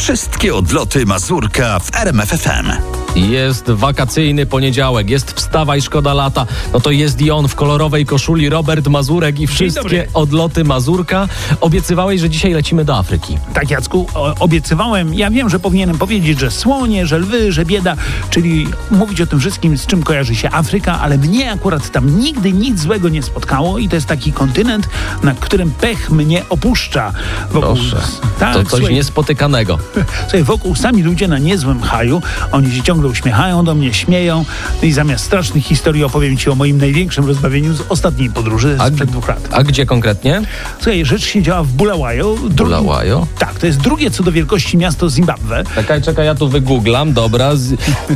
Wszystkie odloty Mazurka w RMFFM. Jest wakacyjny poniedziałek, jest wstawaj szkoda lata. No to jest i on w kolorowej koszuli Robert Mazurek i wszystkie odloty Mazurka. Obiecywałeś, że dzisiaj lecimy do Afryki. Tak, Jacku, obiecywałem. Ja wiem, że powinienem powiedzieć, że słonie, że lwy, że bieda, czyli mówić o tym wszystkim, z czym kojarzy się Afryka, ale mnie akurat tam nigdy nic złego nie spotkało i to jest taki kontynent, na którym pech mnie opuszcza. Wokół, Proszę, tak, to coś słuchaj, niespotykanego. Słuchaj, wokół sami ludzie na niezłym haju, oni się ciągle uśmiechają do mnie, śmieją no i zamiast strasznych historii opowiem ci o moim największym rozbawieniu z ostatniej podróży A- sprzed dwóch lat. A gdzie konkretnie? Słuchaj, rzecz się działa w Bulawayo. Bulawayo? Tak, to jest drugie co do wielkości miasto Zimbabwe. Czekaj, czekaj, ja tu wygooglam, dobra. Z...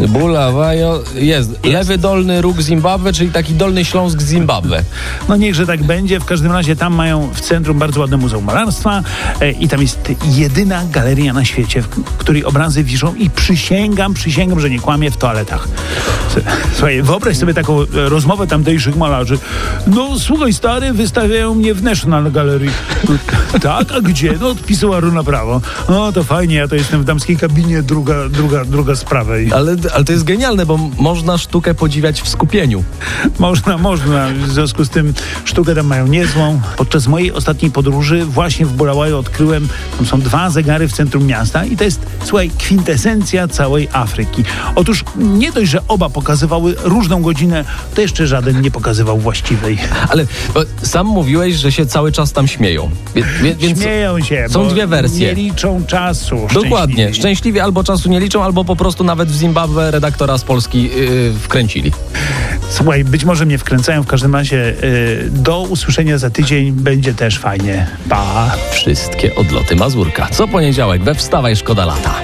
Bulawayo, jest. Lewy dolny róg Zimbabwe, czyli taki dolny Śląsk Zimbabwe. No niechże tak będzie. W każdym razie tam mają w centrum bardzo ładne muzeum malarstwa e, i tam jest jedyna galeria na świecie, w której obrazy wiszą i przysięgam, przysięgam, że nie kłamie w toaletach. Słuchaj, wyobraź sobie taką e, rozmowę tamtejszych malarzy. No słuchaj stary, wystawiają mnie w National Gallery. tak, a gdzie? No odpisała runa prawo. No to fajnie, ja to jestem w damskiej kabinie, druga, druga, druga z prawej. Ale, ale to jest genialne, bo można sztukę podziwiać w skupieniu. Można, można. W związku z tym sztukę tam mają niezłą. Podczas mojej ostatniej podróży właśnie w Bulawayo odkryłem, tam są dwa zegary w centrum miasta i to jest, słuchaj, kwintesencja całej Afryki. Otóż nie dość, że oba pokazywały różną godzinę, to jeszcze żaden nie pokazywał właściwej. Ale sam mówiłeś, że się cały czas tam śmieją. Wie, więc Śmieją się, są dwie wersje. nie liczą czasu. Dokładnie. szczęśliwie. Szczęśliwie albo czasu nie liczą, albo po prostu nawet w Zimbabwe redaktora z Polski yy, wkręcili. Słuchaj, być może mnie wkręcają, w każdym razie y, do usłyszenia za tydzień będzie też fajnie. Pa! Wszystkie odloty Mazurka. Co poniedziałek we Wstawaj Szkoda Lata.